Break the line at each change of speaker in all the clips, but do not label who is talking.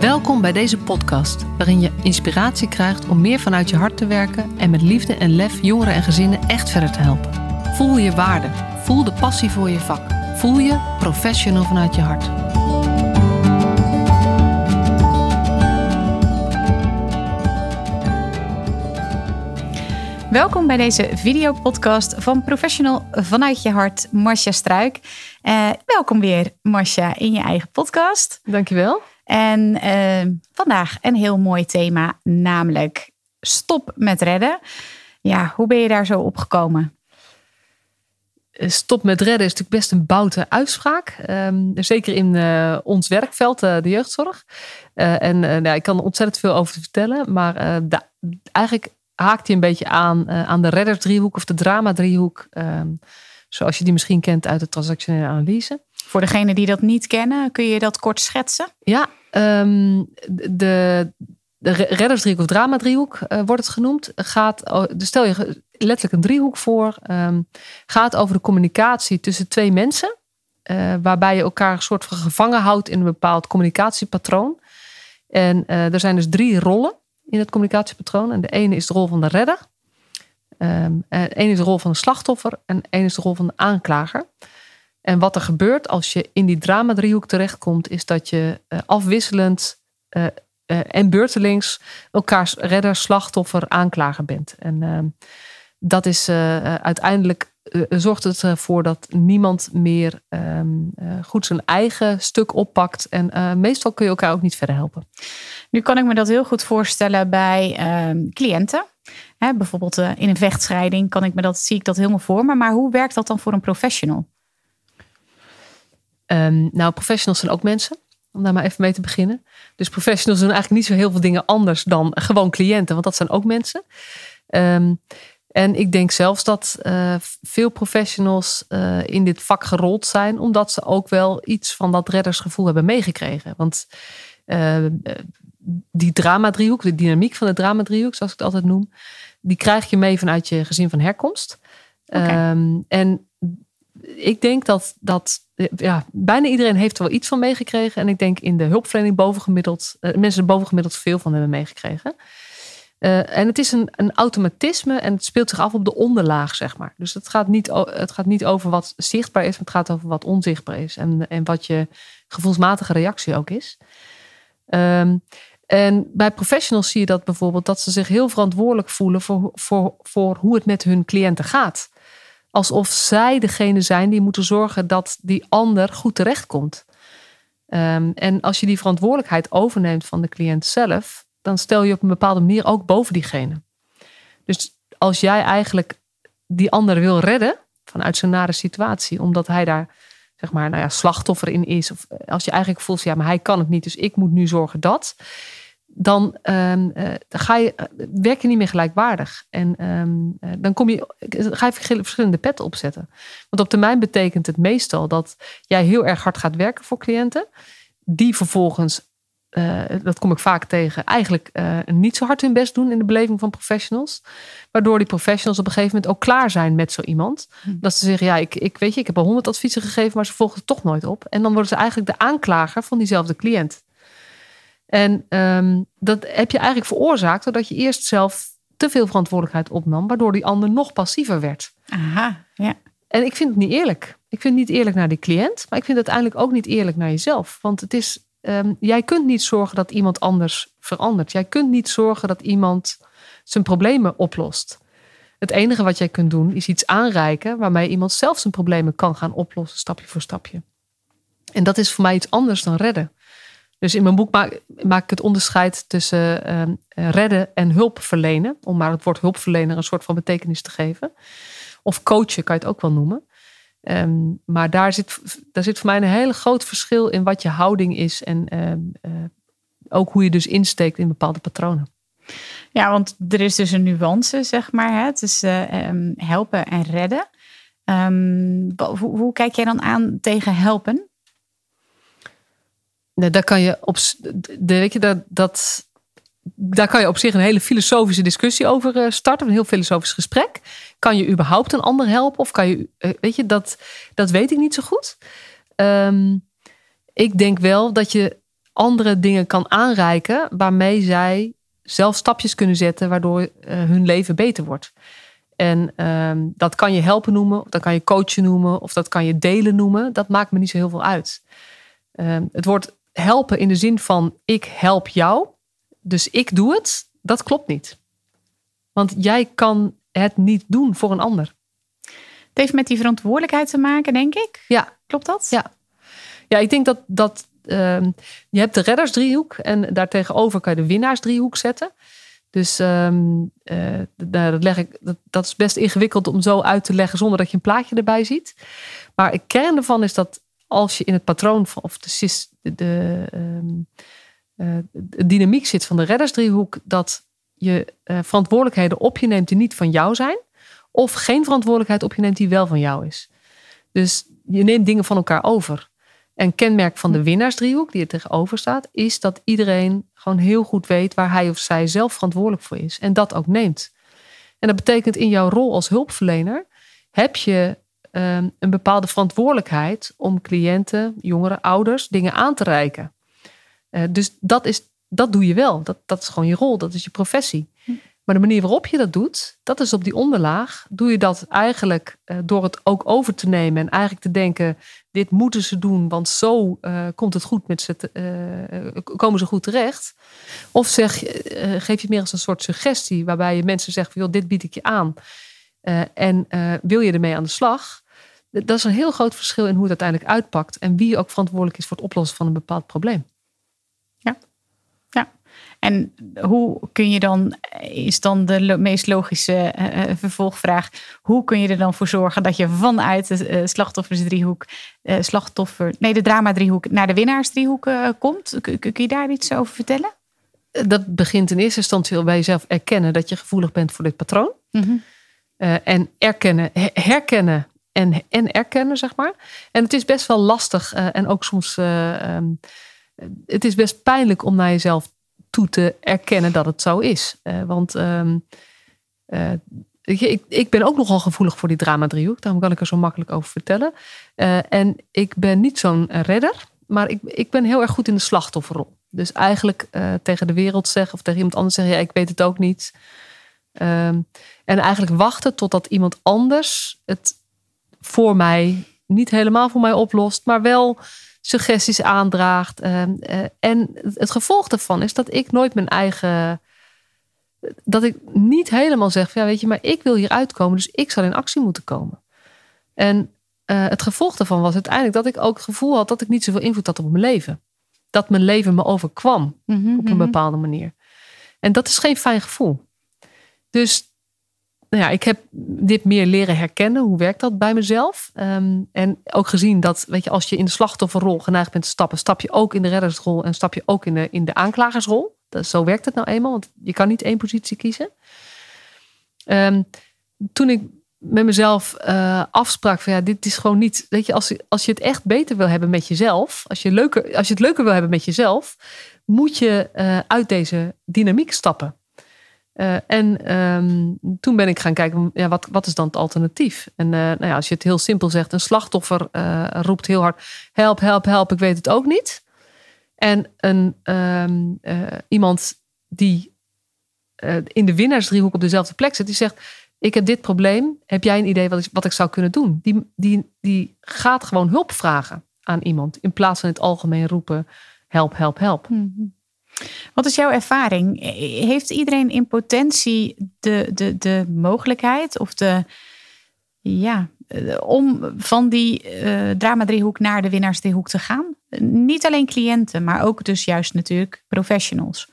Welkom bij deze podcast, waarin je inspiratie krijgt om meer vanuit je hart te werken en met liefde en lef jongeren en gezinnen echt verder te helpen. Voel je waarde, voel de passie voor je vak, voel je professional vanuit je hart.
Welkom bij deze videopodcast van Professional vanuit je hart, Marcia Struik. Uh, welkom weer, Marcia, in je eigen podcast.
Dankjewel.
En uh, vandaag een heel mooi thema, namelijk stop met redden. Ja, hoe ben je daar zo op gekomen?
Eh, stop met redden is natuurlijk best een boute uitspraak. Um, zeker in uh, ons werkveld, de jeugdzorg. en nou, ik kan er ontzettend veel over vertellen. Maar eigenlijk haakt hij een beetje aan, aan de reddersdriehoek of de drama-driehoek. Um, zoals je die misschien kent uit de transactionele analyse.
Voor degenen die dat niet kennen, kun je dat kort schetsen?
Ja, um, de, de reddersdriehoek of drama-driehoek uh, wordt het genoemd. Gaat, dus stel je letterlijk een driehoek voor. Um, gaat over de communicatie tussen twee mensen. Uh, waarbij je elkaar een soort van gevangen houdt in een bepaald communicatiepatroon. En uh, er zijn dus drie rollen in het communicatiepatroon. En de ene is de rol van de redder. Um, en één is de rol van de slachtoffer en één is de rol van de aanklager. En wat er gebeurt als je in die drama-driehoek terechtkomt, is dat je uh, afwisselend uh, uh, en beurtelings elkaars redder, slachtoffer, aanklager bent. En ehm, dat is uiteindelijk zorgt het ervoor dat niemand meer um, goed zijn eigen stuk oppakt. En meestal kun je elkaar ook niet verder helpen.
Nu kan ik me dat heel goed voorstellen bij ehm, cliënten. Bijvoorbeeld in een vechtscheiding kan ik me dat, zie ik dat helemaal voor me. Maar hoe werkt dat dan voor een professional?
Um, nou, professionals zijn ook mensen. Om daar maar even mee te beginnen. Dus professionals doen eigenlijk niet zo heel veel dingen anders dan gewoon cliënten, want dat zijn ook mensen. Um, en ik denk zelfs dat uh, veel professionals uh, in dit vak gerold zijn, omdat ze ook wel iets van dat reddersgevoel hebben meegekregen. Want uh, die drama-driehoek, de dynamiek van de drama-driehoek, zoals ik het altijd noem, die krijg je mee vanuit je gezin van herkomst. Okay. Um, en ik denk dat, dat ja, bijna iedereen heeft er wel iets van meegekregen. En ik denk in de hulpverlening bovengemiddeld, uh, mensen bovengemiddeld veel van hebben meegekregen. Uh, en het is een, een automatisme en het speelt zich af op de onderlaag, zeg maar. Dus het gaat niet, het gaat niet over wat zichtbaar is, maar het gaat over wat onzichtbaar is. En, en wat je gevoelsmatige reactie ook is. Um, en bij professionals zie je dat bijvoorbeeld dat ze zich heel verantwoordelijk voelen voor, voor, voor hoe het met hun cliënten gaat alsof zij degene zijn die moeten zorgen dat die ander goed terechtkomt. Um, en als je die verantwoordelijkheid overneemt van de cliënt zelf, dan stel je op een bepaalde manier ook boven diegene. Dus als jij eigenlijk die ander wil redden vanuit zijn nare situatie, omdat hij daar zeg maar, nou ja, slachtoffer in is, of als je eigenlijk voelt, ja, maar hij kan het niet, dus ik moet nu zorgen dat dan, um, uh, ga je, uh, werk je niet meer gelijkwaardig. En um, uh, dan kom je, ga je verschillende petten opzetten. Want op termijn betekent het meestal dat jij heel erg hard gaat werken voor cliënten, die vervolgens, dat kom ik vaak tegen, eigenlijk niet zo hard hun best doen in de beleving van professionals. Waardoor die professionals op een gegeven moment ook klaar zijn met zo iemand. Hm. Dat ze zeggen, ja, ik, ik weet je, ik heb al honderd adviezen gegeven, maar ze volgen het toch nooit op. En dan worden ze eigenlijk de aanklager van diezelfde cliënt. En um, dat heb je eigenlijk veroorzaakt doordat je eerst zelf te veel verantwoordelijkheid opnam, waardoor die ander nog passiever werd.
Aha, ja.
En ik vind het niet eerlijk. Ik vind het niet eerlijk naar die cliënt, maar ik vind het uiteindelijk ook niet eerlijk naar jezelf. Want het is, um, jij kunt niet zorgen dat iemand anders verandert. Jij kunt niet zorgen dat iemand zijn problemen oplost. Het enige wat jij kunt doen is iets aanreiken waarmee iemand zelf zijn problemen kan gaan oplossen, stapje voor stapje. En dat is voor mij iets anders dan redden. Dus in mijn boek maak, ik het onderscheid tussen uh, redden en hulp verlenen. Om maar het woord hulpverlener een soort van betekenis te geven. Of coachen kan je het ook wel noemen. Um, maar daar zit, daar zit voor mij een hele groot verschil in wat je houding is. En uh, ook hoe je dus insteekt in bepaalde patronen.
Ja, want er is dus een nuance, zeg maar, hè, tussen helpen en redden. Hoe, hoe kijk jij dan aan tegen helpen?
Daar kan je op. Weet je, dat, dat, daar kan je op zich een hele filosofische discussie over eh, starten. Een heel filosofisch gesprek. Kan je überhaupt een ander helpen? Of kan je. Eh, weet je, dat, dat weet ik niet zo goed. Um, ik denk wel dat je andere dingen kan aanreiken waarmee zij zelf stapjes kunnen zetten waardoor uh, hun leven beter wordt. En ehm, dat kan je helpen noemen, of dat kan je coachen noemen, of dat kan je delen noemen. Dat maakt me niet zo heel veel uit. Ehm, het woord helpen in de zin van ik help jou, dus ik doe het, dat klopt niet. Want jij kan het niet doen voor een ander.
Het heeft met die verantwoordelijkheid te maken, denk ik.
Ja.
Klopt dat?
Ja. Ja, ik denk dat, dat Ehm, je hebt de reddersdriehoek en daartegenover kan je de winnaarsdriehoek zetten. Dus uh, dat, leg ik, dat, dat, is best ingewikkeld om zo uit te leggen zonder dat je een plaatje erbij ziet. Maar het kern ervan is dat als je in het patroon van, of de, de, ehm, eh, de dynamiek zit van de reddersdriehoek, dat je uh, verantwoordelijkheden op je neemt die niet van jou zijn, of geen verantwoordelijkheid op je neemt die wel van jou is. Dus je neemt dingen van elkaar over. En kenmerk van de winnaarsdriehoek, die er tegenover staat, is dat iedereen gewoon heel goed weet waar hij of zij zelf verantwoordelijk voor is. En dat ook neemt. En dat betekent in jouw rol als hulpverlener heb je um, een bepaalde verantwoordelijkheid om cliënten, jongeren, ouders dingen aan te reiken. Uh, dus dat, is, dat doe je wel. Dat, dat is gewoon je rol, dat is je professie. Hm. Maar de manier waarop je dat doet, dat is op die onderlaag. Doe je dat eigenlijk uh, door het ook over te nemen en eigenlijk te denken: dit moeten ze doen, want zo uh, komt het goed met ze, uh, komen ze goed terecht. Of zeg, geef je het meer als een soort suggestie, waarbij je mensen zegt: joh, dit bied ik je aan. en wil je ermee aan de slag? Dat is een heel groot verschil in hoe het uiteindelijk uitpakt en wie ook verantwoordelijk is voor het oplossen van een bepaald probleem.
En hoe kun je dan, is dan de meest logische uh, vervolgvraag, hoe kun je er dan voor zorgen dat je vanuit de uh, slachtoffersdriehoek, uh, slachtoffer, nee, de drama-driehoek naar de winnaarsdriehoek komt? Kun, kun je daar iets over vertellen?
Dat begint in eerste instantie bij jezelf erkennen dat je gevoelig bent voor dit patroon. Mm -hmm. en erkennen, herkennen en, en erkennen, zeg maar. En het is best wel lastig en ook soms, um, het is best pijnlijk om naar jezelf toe te erkennen dat het zo is. Uh, want uh, ik, ik ben ook nogal gevoelig voor die drama-driehoek. Daarom kan ik er zo makkelijk over vertellen. En ik ben niet zo'n redder, maar ik, ik ben heel erg goed in de slachtofferrol. Dus eigenlijk tegen de wereld zeggen of tegen iemand anders zeggen: ja, ik weet het ook niet. Um, en eigenlijk wachten totdat iemand anders het voor mij, niet helemaal voor mij oplost, maar wel suggesties aandraagt. Ehm, eh, en het gevolg daarvan is dat ik nooit mijn eigen. Dat ik niet helemaal zeg: ja, weet je, maar ik wil hier uitkomen, dus ik zal in actie moeten komen. En uh, het gevolg daarvan was uiteindelijk dat ik ook het gevoel had dat ik niet zoveel invloed had op mijn leven. Dat mijn leven me overkwam mm op een mhm. bepaalde manier. En dat is geen fijn gevoel. Dus nou ja, ik heb dit meer leren herkennen. Hoe werkt dat bij mezelf? Um, en ook gezien dat, weet je, als je in de slachtofferrol geneigd bent te stappen, stap je ook in de reddersrol en stap je ook in de, in de aanklagersrol. Dat, zo werkt het nou eenmaal, want je kan niet één positie kiezen. Um, toen ik met mezelf uh, afsprak van ja, dit is gewoon niet, weet je, als, als je het echt beter wil hebben met jezelf, als je, leuker, als je het leuker wil hebben met jezelf, moet je uh, uit deze dynamiek stappen. Uh, en um, toen ben ik gaan kijken, ja, wat, wat is dan het alternatief? En uh, nou ja, als je het heel simpel zegt, een slachtoffer uh, roept heel hard: help, help, help, ik weet het ook niet. En een, um, iemand die in de winnaarsdriehoek op dezelfde plek zit, die zegt: Ik heb dit probleem, heb jij een idee wat ik, zou kunnen doen? Die, die, die gaat gewoon hulp vragen aan iemand in plaats van het algemeen roepen: help, help, help. -hmm.
Wat is jouw ervaring? Heeft iedereen in potentie de, de, de mogelijkheid of de, ja, om van die uh, drama-driehoek naar de winnaarsdriehoek te gaan? Niet alleen cliënten, maar ook dus juist natuurlijk professionals.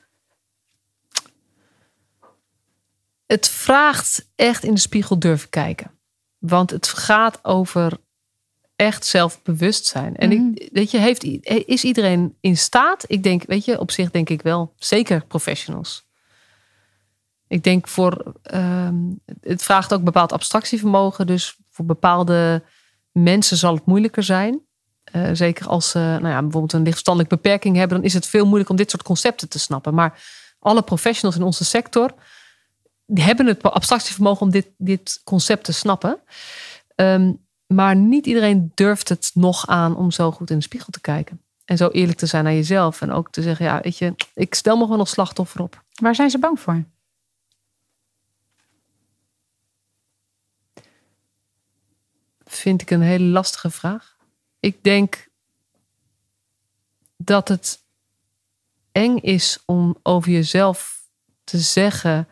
Het vraagt echt in de spiegel durven kijken. Want het gaat over echt zelfbewust zijn. En ik, mhm. weet je, heeft, is iedereen in staat? Ik denk, weet je, op zich denk ik wel, zeker professionals. Ik denk voor, um, het vraagt ook bepaald abstractievermogen. Dus voor bepaalde mensen zal het moeilijker zijn. Uh, zeker als ze nou ja, bijvoorbeeld een lichtverstandelijke beperking hebben, dan is het veel moeilijker om dit soort concepten te snappen. Maar alle professionals in onze sector die hebben het abstractievermogen om dit, dit concept te snappen. Um, maar niet iedereen durft het nog aan om zo goed in de spiegel te kijken. En zo eerlijk te zijn naar jezelf. En ook te zeggen, ja, weet je, ik stel me gewoon als slachtoffer op.
Waar zijn ze bang voor?
Vind ik een hele lastige vraag. Ik denk dat het eng is om over jezelf te zeggen.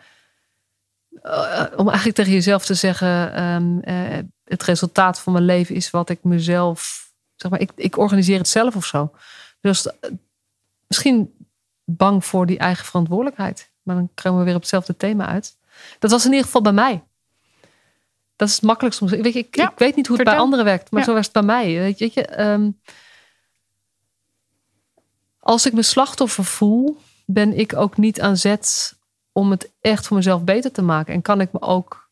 eh, om eigenlijk tegen jezelf te zeggen: ehm, eh, het resultaat van mijn leven is wat ik mezelf. Zeg maar, ik, ik organiseer het zelf of zo. Dus eh, misschien bang voor die eigen verantwoordelijkheid. Maar dan komen we weer op hetzelfde thema uit. Dat was in ieder geval bij mij. Dat is het makkelijkst om te zeggen. Weet je, ik,
Ja,
ik weet niet hoe het bij anderen werkt, maar
Ja.
zo was het bij mij. Weet je, weet je ehm, als ik me slachtoffer voel, ben ik ook niet aan zet om het echt voor mezelf beter te maken. En kan ik me ook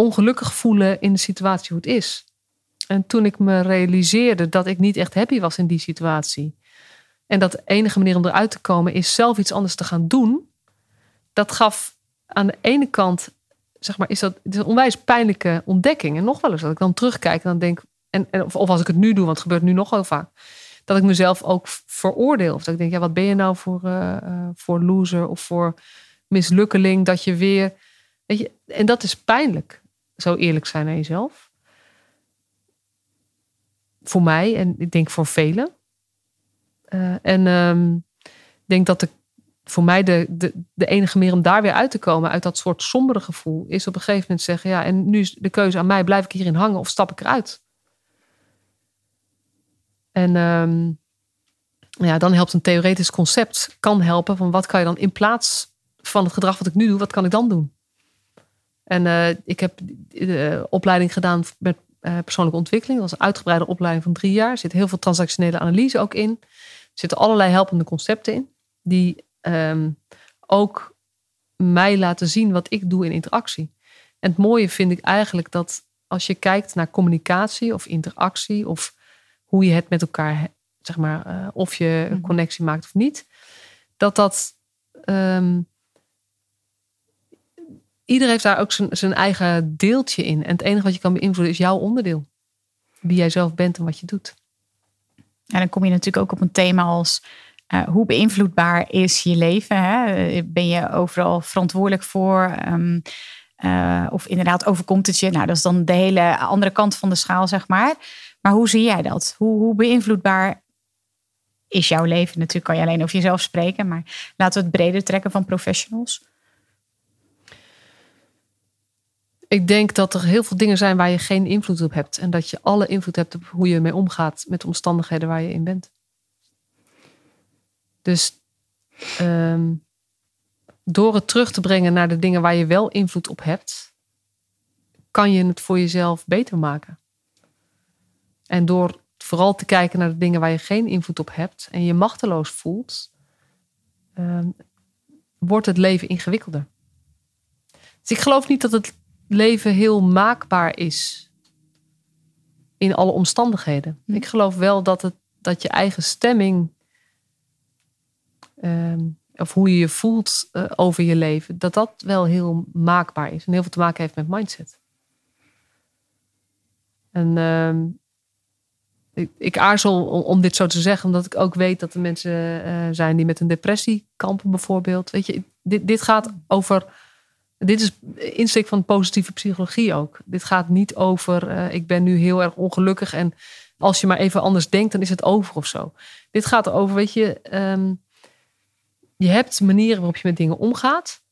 ongelukkig voelen in de situatie hoe het is. En toen ik me realiseerde dat ik niet echt happy was in die situatie. En dat de enige manier om eruit te komen is zelf iets anders te gaan doen. Dat gaf aan de ene kant, zeg maar, is dat is een onwijs pijnlijke ontdekking. En nog wel eens dat ik dan terugkijk en dan denk, en, of, als ik het nu doe, want het gebeurt nu nog heel vaak, dat ik mezelf ook veroordeel. Of dat ik denk, ja, wat ben je nou voor, eh, eh, voor loser of voor mislukkeling dat je weer, weet je, en dat is pijnlijk. Zo eerlijk zijn naar jezelf. Voor mij en ik denk voor velen. Eh, en ehm, ik denk dat de, voor mij de, de, de enige manier om daar weer uit te komen, uit dat soort sombere gevoel, is op een gegeven moment zeggen: ja, en nu is de keuze aan mij, blijf ik hierin hangen of stap ik eruit? En ehm, ja, dan helpt een theoretisch concept, kan helpen van wat kan je dan in plaats van het gedrag wat ik nu doe, wat kan ik dan doen? En eh, ik heb de opleiding gedaan met eh, persoonlijke ontwikkeling. Dat was een uitgebreide opleiding van drie jaar. Er zit heel veel transactionele analyse ook in. Er zitten allerlei helpende concepten in. Die ehm, ook mij laten zien wat ik doe in interactie. En het mooie vind ik eigenlijk dat als je kijkt naar communicatie of interactie of hoe je het met elkaar, zeg maar, eh, of je een
Mhm.
connectie maakt of niet, dat dat ehm, ieder heeft daar ook zijn, zijn eigen deeltje in. En het enige wat je kan beïnvloeden is jouw onderdeel. Wie jij zelf bent en wat je doet.
En dan kom je natuurlijk ook op een thema als eh, hoe beïnvloedbaar is je leven? Hè? Ben je overal verantwoordelijk voor? Ehm, eh, of inderdaad overkomt het je? Nou, dat is dan de hele andere kant van de schaal, zeg maar. Maar hoe zie jij dat? Hoe, hoe beïnvloedbaar is jouw leven? Natuurlijk kan je alleen over jezelf spreken, maar laten we het breder trekken van professionals.
Ik denk dat er heel veel dingen zijn waar je geen invloed op hebt. En dat je alle invloed hebt op hoe je ermee omgaat met de omstandigheden waar je in bent. Dus ehm, door het terug te brengen naar de dingen waar je wel invloed op hebt, kan je het voor jezelf beter maken. En door vooral te kijken naar de dingen waar je geen invloed op hebt en je machteloos voelt, ehm, wordt het leven ingewikkelder. Dus ik geloof niet dat het leven heel maakbaar is in alle omstandigheden.
Hm.
Ik geloof wel dat, het, dat je eigen stemming ehm, of hoe je je voelt eh, over je leven, dat dat wel heel maakbaar is en heel veel te maken heeft met mindset. En ehm, ik, ik aarzel om, om dit zo te zeggen, omdat ik ook weet dat er mensen eh, zijn die met een depressie kampen, bijvoorbeeld. Weet je, dit, dit gaat over. Dit is insteek van positieve psychologie ook. Dit gaat niet over. eh, ik ben nu heel erg ongelukkig en als je maar even anders denkt, dan is het over of zo. Dit gaat over, weet je, ehm, je hebt manieren waarop je met dingen omgaat.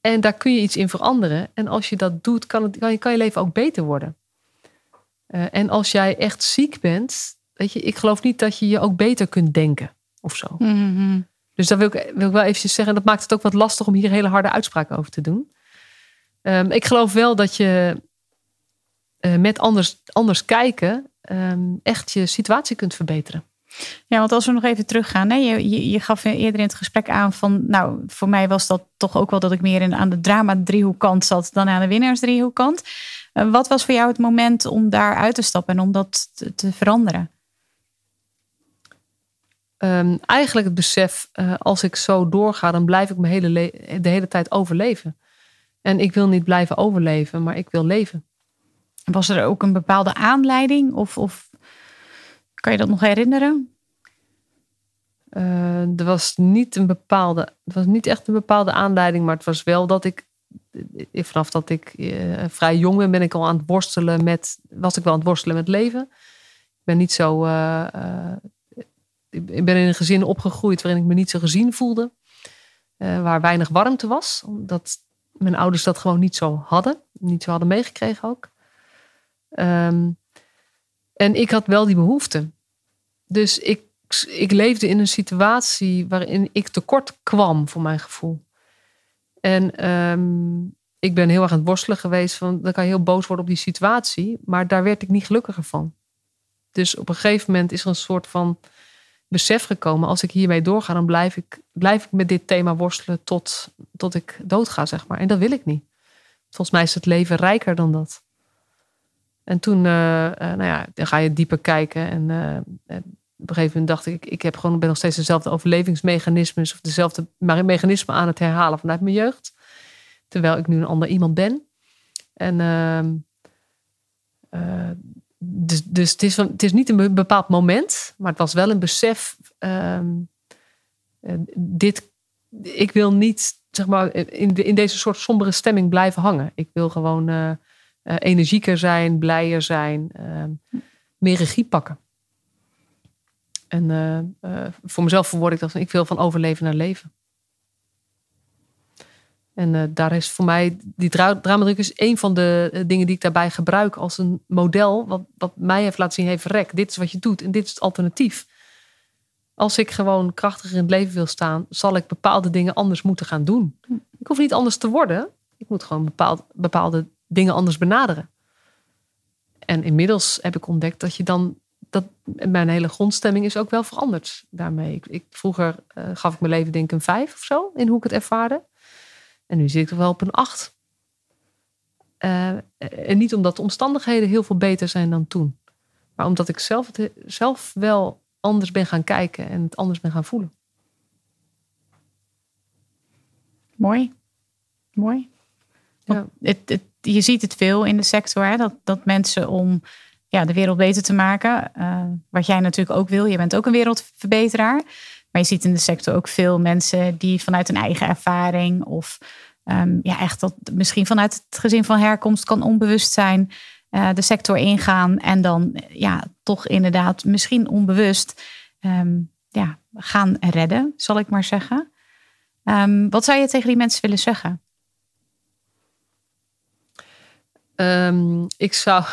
En daar kun je iets in veranderen. En als je dat doet, kan, het, kan, je, kan je leven ook beter worden. Eh, en als jij echt ziek bent, weet je, ik geloof niet dat je je ook beter kunt denken of zo. Dus dat wil ik, wil ik wel eventjes zeggen. Dat maakt het ook wat lastig om hier hele harde uitspraken over te doen. Ehm, ik geloof wel dat je eh, met anders, anders kijken ehm, echt je situatie kunt verbeteren.
Ja, want als we nog even teruggaan. Hè, je, je, je gaf eerder in het gesprek aan van... nou, voor mij was dat toch ook wel dat ik meer in, aan de drama-driehoekkant zat... dan aan de winnaars-driehoekkant. Uh, wat was voor jou het moment om daar uit te stappen en om dat te, te veranderen?
Um, eigenlijk het besef, uh, als ik zo doorga... dan blijf ik mijn hele de hele tijd overleven. En ik wil niet blijven overleven, maar ik wil leven.
Was er ook een bepaalde aanleiding? Of, of kan je dat nog herinneren?
er was niet een bepaalde, het was niet echt een bepaalde aanleiding, maar het was wel dat ik vanaf dat ik vrij jong ben, ben ik al aan het worstelen met, was ik wel aan het worstelen met leven. Ik ben niet zo, ik ben in een gezin opgegroeid waarin ik me niet zo gezien voelde. Waar weinig warmte was. Omdat mijn ouders dat gewoon niet zo hadden. Niet zo hadden meegekregen ook. Um, en ik had wel die behoefte. Dus ik, ik leefde in een situatie waarin ik tekort kwam voor mijn gevoel. En um, ik ben heel erg aan het worstelen geweest. Van, dan kan je heel boos worden op die situatie. Maar daar werd ik niet gelukkiger van. Dus op een gegeven moment is er een soort van besef gekomen. Als ik hiermee doorga, dan blijf ik, blijf ik met dit thema worstelen tot, tot ik doodga, zeg maar. En dat wil ik niet. Volgens mij is het leven rijker dan dat. En toen, uh, uh, nou ja, dan ga je dieper kijken. En uh, op een gegeven moment dacht ik, ik heb gewoon, ben nog steeds dezelfde overlevingsmechanismes of dezelfde mechanismen aan het herhalen vanuit mijn jeugd. Terwijl ik nu een ander iemand ben. En ehm, dus, dus het, is het is niet een bepaald moment, maar het was wel een besef. Uh, dit, ik wil niet zeg maar, in, in deze soort sombere stemming blijven hangen. Ik wil gewoon uh, energieker zijn, blijer zijn, ehm, meer regie pakken. En voor mezelf verwoord ik dat ik wil van overleven naar leven. En uh, daar is voor mij, die dramadruk is een van de eh, dingen die ik daarbij gebruik als een model. Wat, wat mij heeft laten zien, hey verrek, dit is wat je doet en dit is het alternatief. Als ik gewoon krachtiger in het leven wil staan, zal ik bepaalde dingen anders moeten gaan doen. Ik hoef niet anders te worden. Ik moet gewoon bepaald, bepaalde dingen anders benaderen. En inmiddels heb ik ontdekt dat je dan, dat mijn hele grondstemming is ook wel veranderd daarmee. Ik, ik vroeger uh, gaf ik mijn leven denk ik een vijf of zo, in hoe ik het ervaarde. En nu zit ik toch wel op een acht. Uh, en niet omdat de omstandigheden heel veel beter zijn dan toen. Maar omdat ik zelf, het, zelf wel anders ben gaan kijken en het anders ben gaan voelen.
Mooi. Mooi. Ja. Het, het, je ziet het veel in de sector, hè? Dat, dat mensen om ja, de wereld beter te maken, uh, wat jij natuurlijk ook wil, je bent ook een wereldverbeteraar. Maar je ziet in de sector ook veel mensen die vanuit hun eigen ervaring of um, ja, echt dat misschien vanuit het gezin van herkomst kan onbewust zijn, uh, de sector ingaan en dan ja, toch inderdaad misschien onbewust um, ja, gaan redden, zal ik maar zeggen. Um, wat zou je tegen die mensen willen zeggen?
ik zou.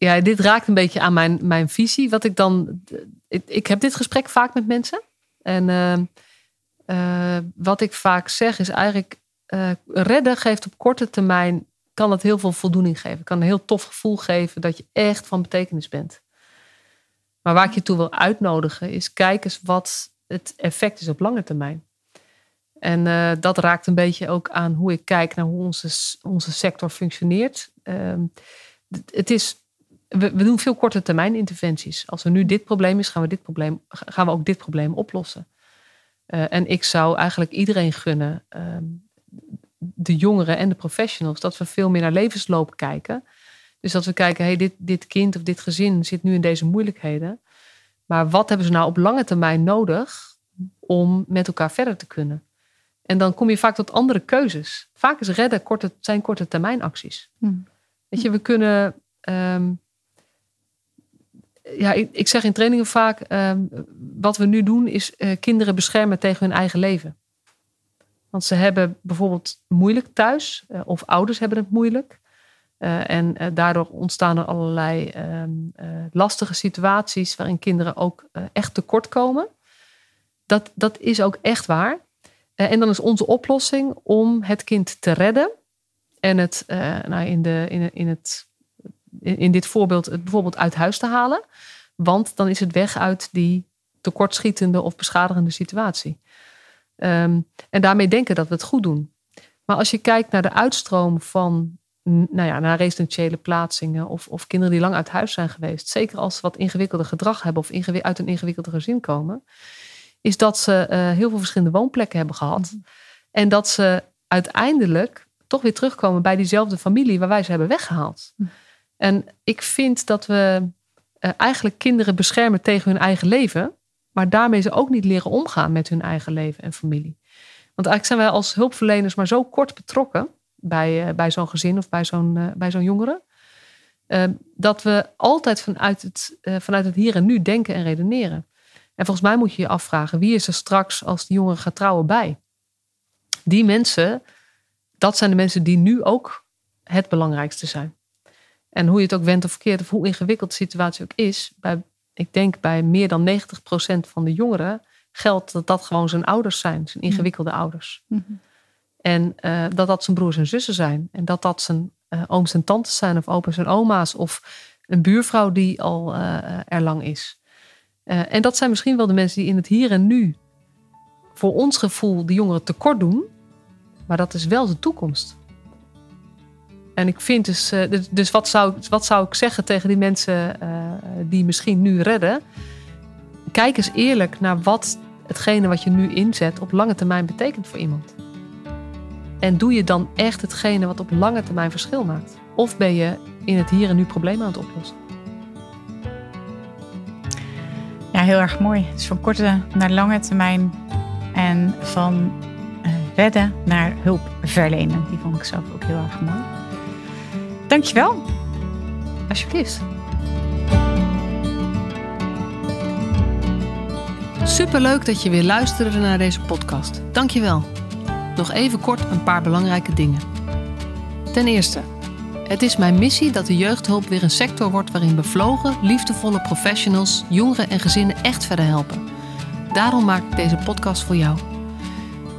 Ja, dit raakt een beetje aan mijn, mijn visie. Wat ik dan. Ik, heb dit gesprek vaak met mensen. En uh, wat ik vaak zeg is eigenlijk. Uh, redden geeft op korte termijn. kan het heel veel voldoening geven. Kan een heel tof gevoel geven dat je echt van betekenis bent. Maar waar ik je toe wil uitnodigen is. kijk eens wat het effect is op lange termijn. En dat raakt een beetje ook aan hoe ik kijk naar hoe onze, onze sector functioneert. Ehm, het is we, we, doen veel korte termijn interventies. Als er nu dit probleem is, gaan we, dit probleem, gaan we ook dit probleem oplossen. Uh, en ik zou eigenlijk iedereen gunnen, ehm, de jongeren en de professionals, dat we veel meer naar levensloop kijken. Dus dat we kijken, hey, dit, dit kind of dit gezin zit nu in deze moeilijkheden. Maar wat hebben ze nou op lange termijn nodig om met elkaar verder te kunnen? En dan kom je vaak tot andere keuzes. Vaak is redden korte, zijn korte termijn acties. Hmm. Weet je, we kunnen um, ja, ik, zeg in trainingen vaak, um, wat we nu doen is uh, kinderen beschermen tegen hun eigen leven. Want ze hebben bijvoorbeeld moeilijk thuis, uh, of ouders hebben het moeilijk. Uh, en daardoor ontstaan er allerlei um, lastige situaties waarin kinderen ook echt tekort komen. Dat, dat is ook echt waar. en dan is onze oplossing om het kind te redden en het nou, in, de, in, in het in dit voorbeeld het bijvoorbeeld uit huis te halen. Want dan is het weg uit die tekortschietende of beschadigende situatie. Um, en daarmee denken dat we het goed doen. Maar als je kijkt naar de uitstroom van nou ja, naar residentiële plaatsingen of, of kinderen die lang uit huis zijn geweest, zeker als ze wat ingewikkelder gedrag hebben of uit een ingewikkelder gezin komen, is dat ze uh, heel veel verschillende woonplekken hebben gehad. Mhm. En dat ze uiteindelijk toch weer terugkomen bij diezelfde familie waar wij ze hebben weggehaald. Mhm. En ik vind dat we uh, eigenlijk kinderen beschermen tegen hun eigen leven. Maar daarmee ze ook niet leren omgaan met hun eigen leven en familie. Want eigenlijk zijn wij als hulpverleners maar zo kort betrokken bij, uh, bij zo'n gezin of bij zo'n uh, bij zo'n jongere. Dat we altijd vanuit het, vanuit het hier en nu denken en redeneren. En volgens mij moet je je afvragen, wie is er straks als die jongere gaat trouwen bij? Die mensen, dat zijn de mensen die nu ook het belangrijkste zijn. En hoe je het ook wendt of verkeerd, of hoe ingewikkeld de situatie ook is, bij, ik denk bij meer dan 90% van de jongeren geldt dat dat gewoon zijn ouders zijn, zijn ingewikkelde ouders. Mm -hmm. En uh, dat dat zijn broers en zussen zijn. En dat dat zijn uh, ooms en tantes zijn, of opa's en oma's, of een buurvrouw die al uh, er lang is. en dat zijn misschien wel de mensen die in het hier en nu voor ons gevoel de jongeren tekort doen, maar dat is wel de toekomst. En ik vind dus, uh, dus wat zou, wat zou ik zeggen tegen die mensen uh, die misschien nu redden? Kijk eens eerlijk naar wat hetgene wat je nu inzet op lange termijn betekent voor iemand. En doe je dan echt hetgene wat op lange termijn verschil maakt? Of ben je in het hier en nu problemen aan het oplossen?
Ja, heel erg mooi. Dus van korte naar lange termijn en van redden naar hulp verlenen. Die vond ik zelf ook heel erg mooi. Dankjewel.
Alsjeblieft. Superleuk dat je weer luisterde naar deze podcast. Dankjewel. Nog even kort een paar belangrijke dingen. Ten eerste, het is mijn missie dat de jeugdhulp weer een sector wordt waarin bevlogen, liefdevolle professionals jongeren en gezinnen echt verder helpen. Daarom maak ik deze podcast voor jou.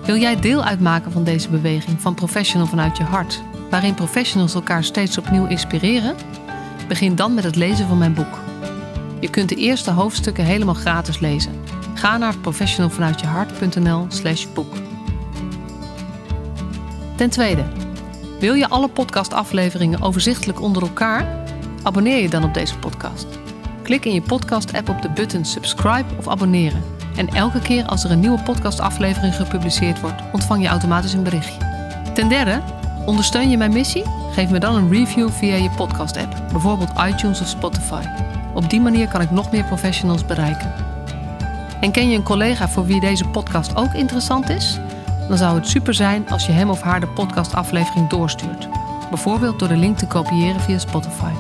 Wil jij deel uitmaken van deze beweging van Professional vanuit je hart, waarin professionals elkaar steeds opnieuw inspireren? Begin dan met het lezen van mijn boek. Je kunt de eerste hoofdstukken helemaal gratis lezen. Ga naar professionalvanuitjehart.nl/slash boek. Ten tweede, wil je alle podcastafleveringen overzichtelijk onder elkaar? Abonneer je dan op deze podcast. Klik in je podcast-app op de button subscribe of abonneren. En elke keer als er een nieuwe podcastaflevering gepubliceerd wordt, ontvang je automatisch een berichtje. Ten derde, ondersteun je mijn missie? Geef me dan een review via je podcast-app, bijvoorbeeld iTunes of Spotify. Op die manier kan ik nog meer professionals bereiken. En ken je een collega voor wie deze podcast ook interessant is? Dan zou het super zijn als je hem of haar de podcastaflevering doorstuurt. Bijvoorbeeld door de link te kopiëren via Spotify.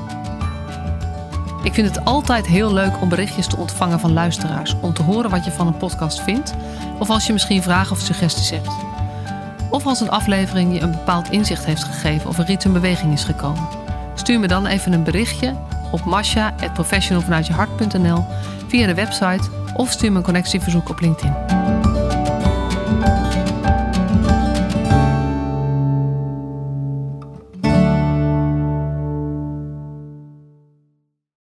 Ik vind het altijd heel leuk om berichtjes te ontvangen van luisteraars. Om te horen wat je van een podcast vindt. Of als je misschien vragen of suggesties hebt. Of als een aflevering je een bepaald inzicht heeft gegeven of er iets in beweging is gekomen. Stuur me dan even een berichtje op masha.professionalvanuitjehart.nl via de website of stuur me een connectieverzoek op LinkedIn.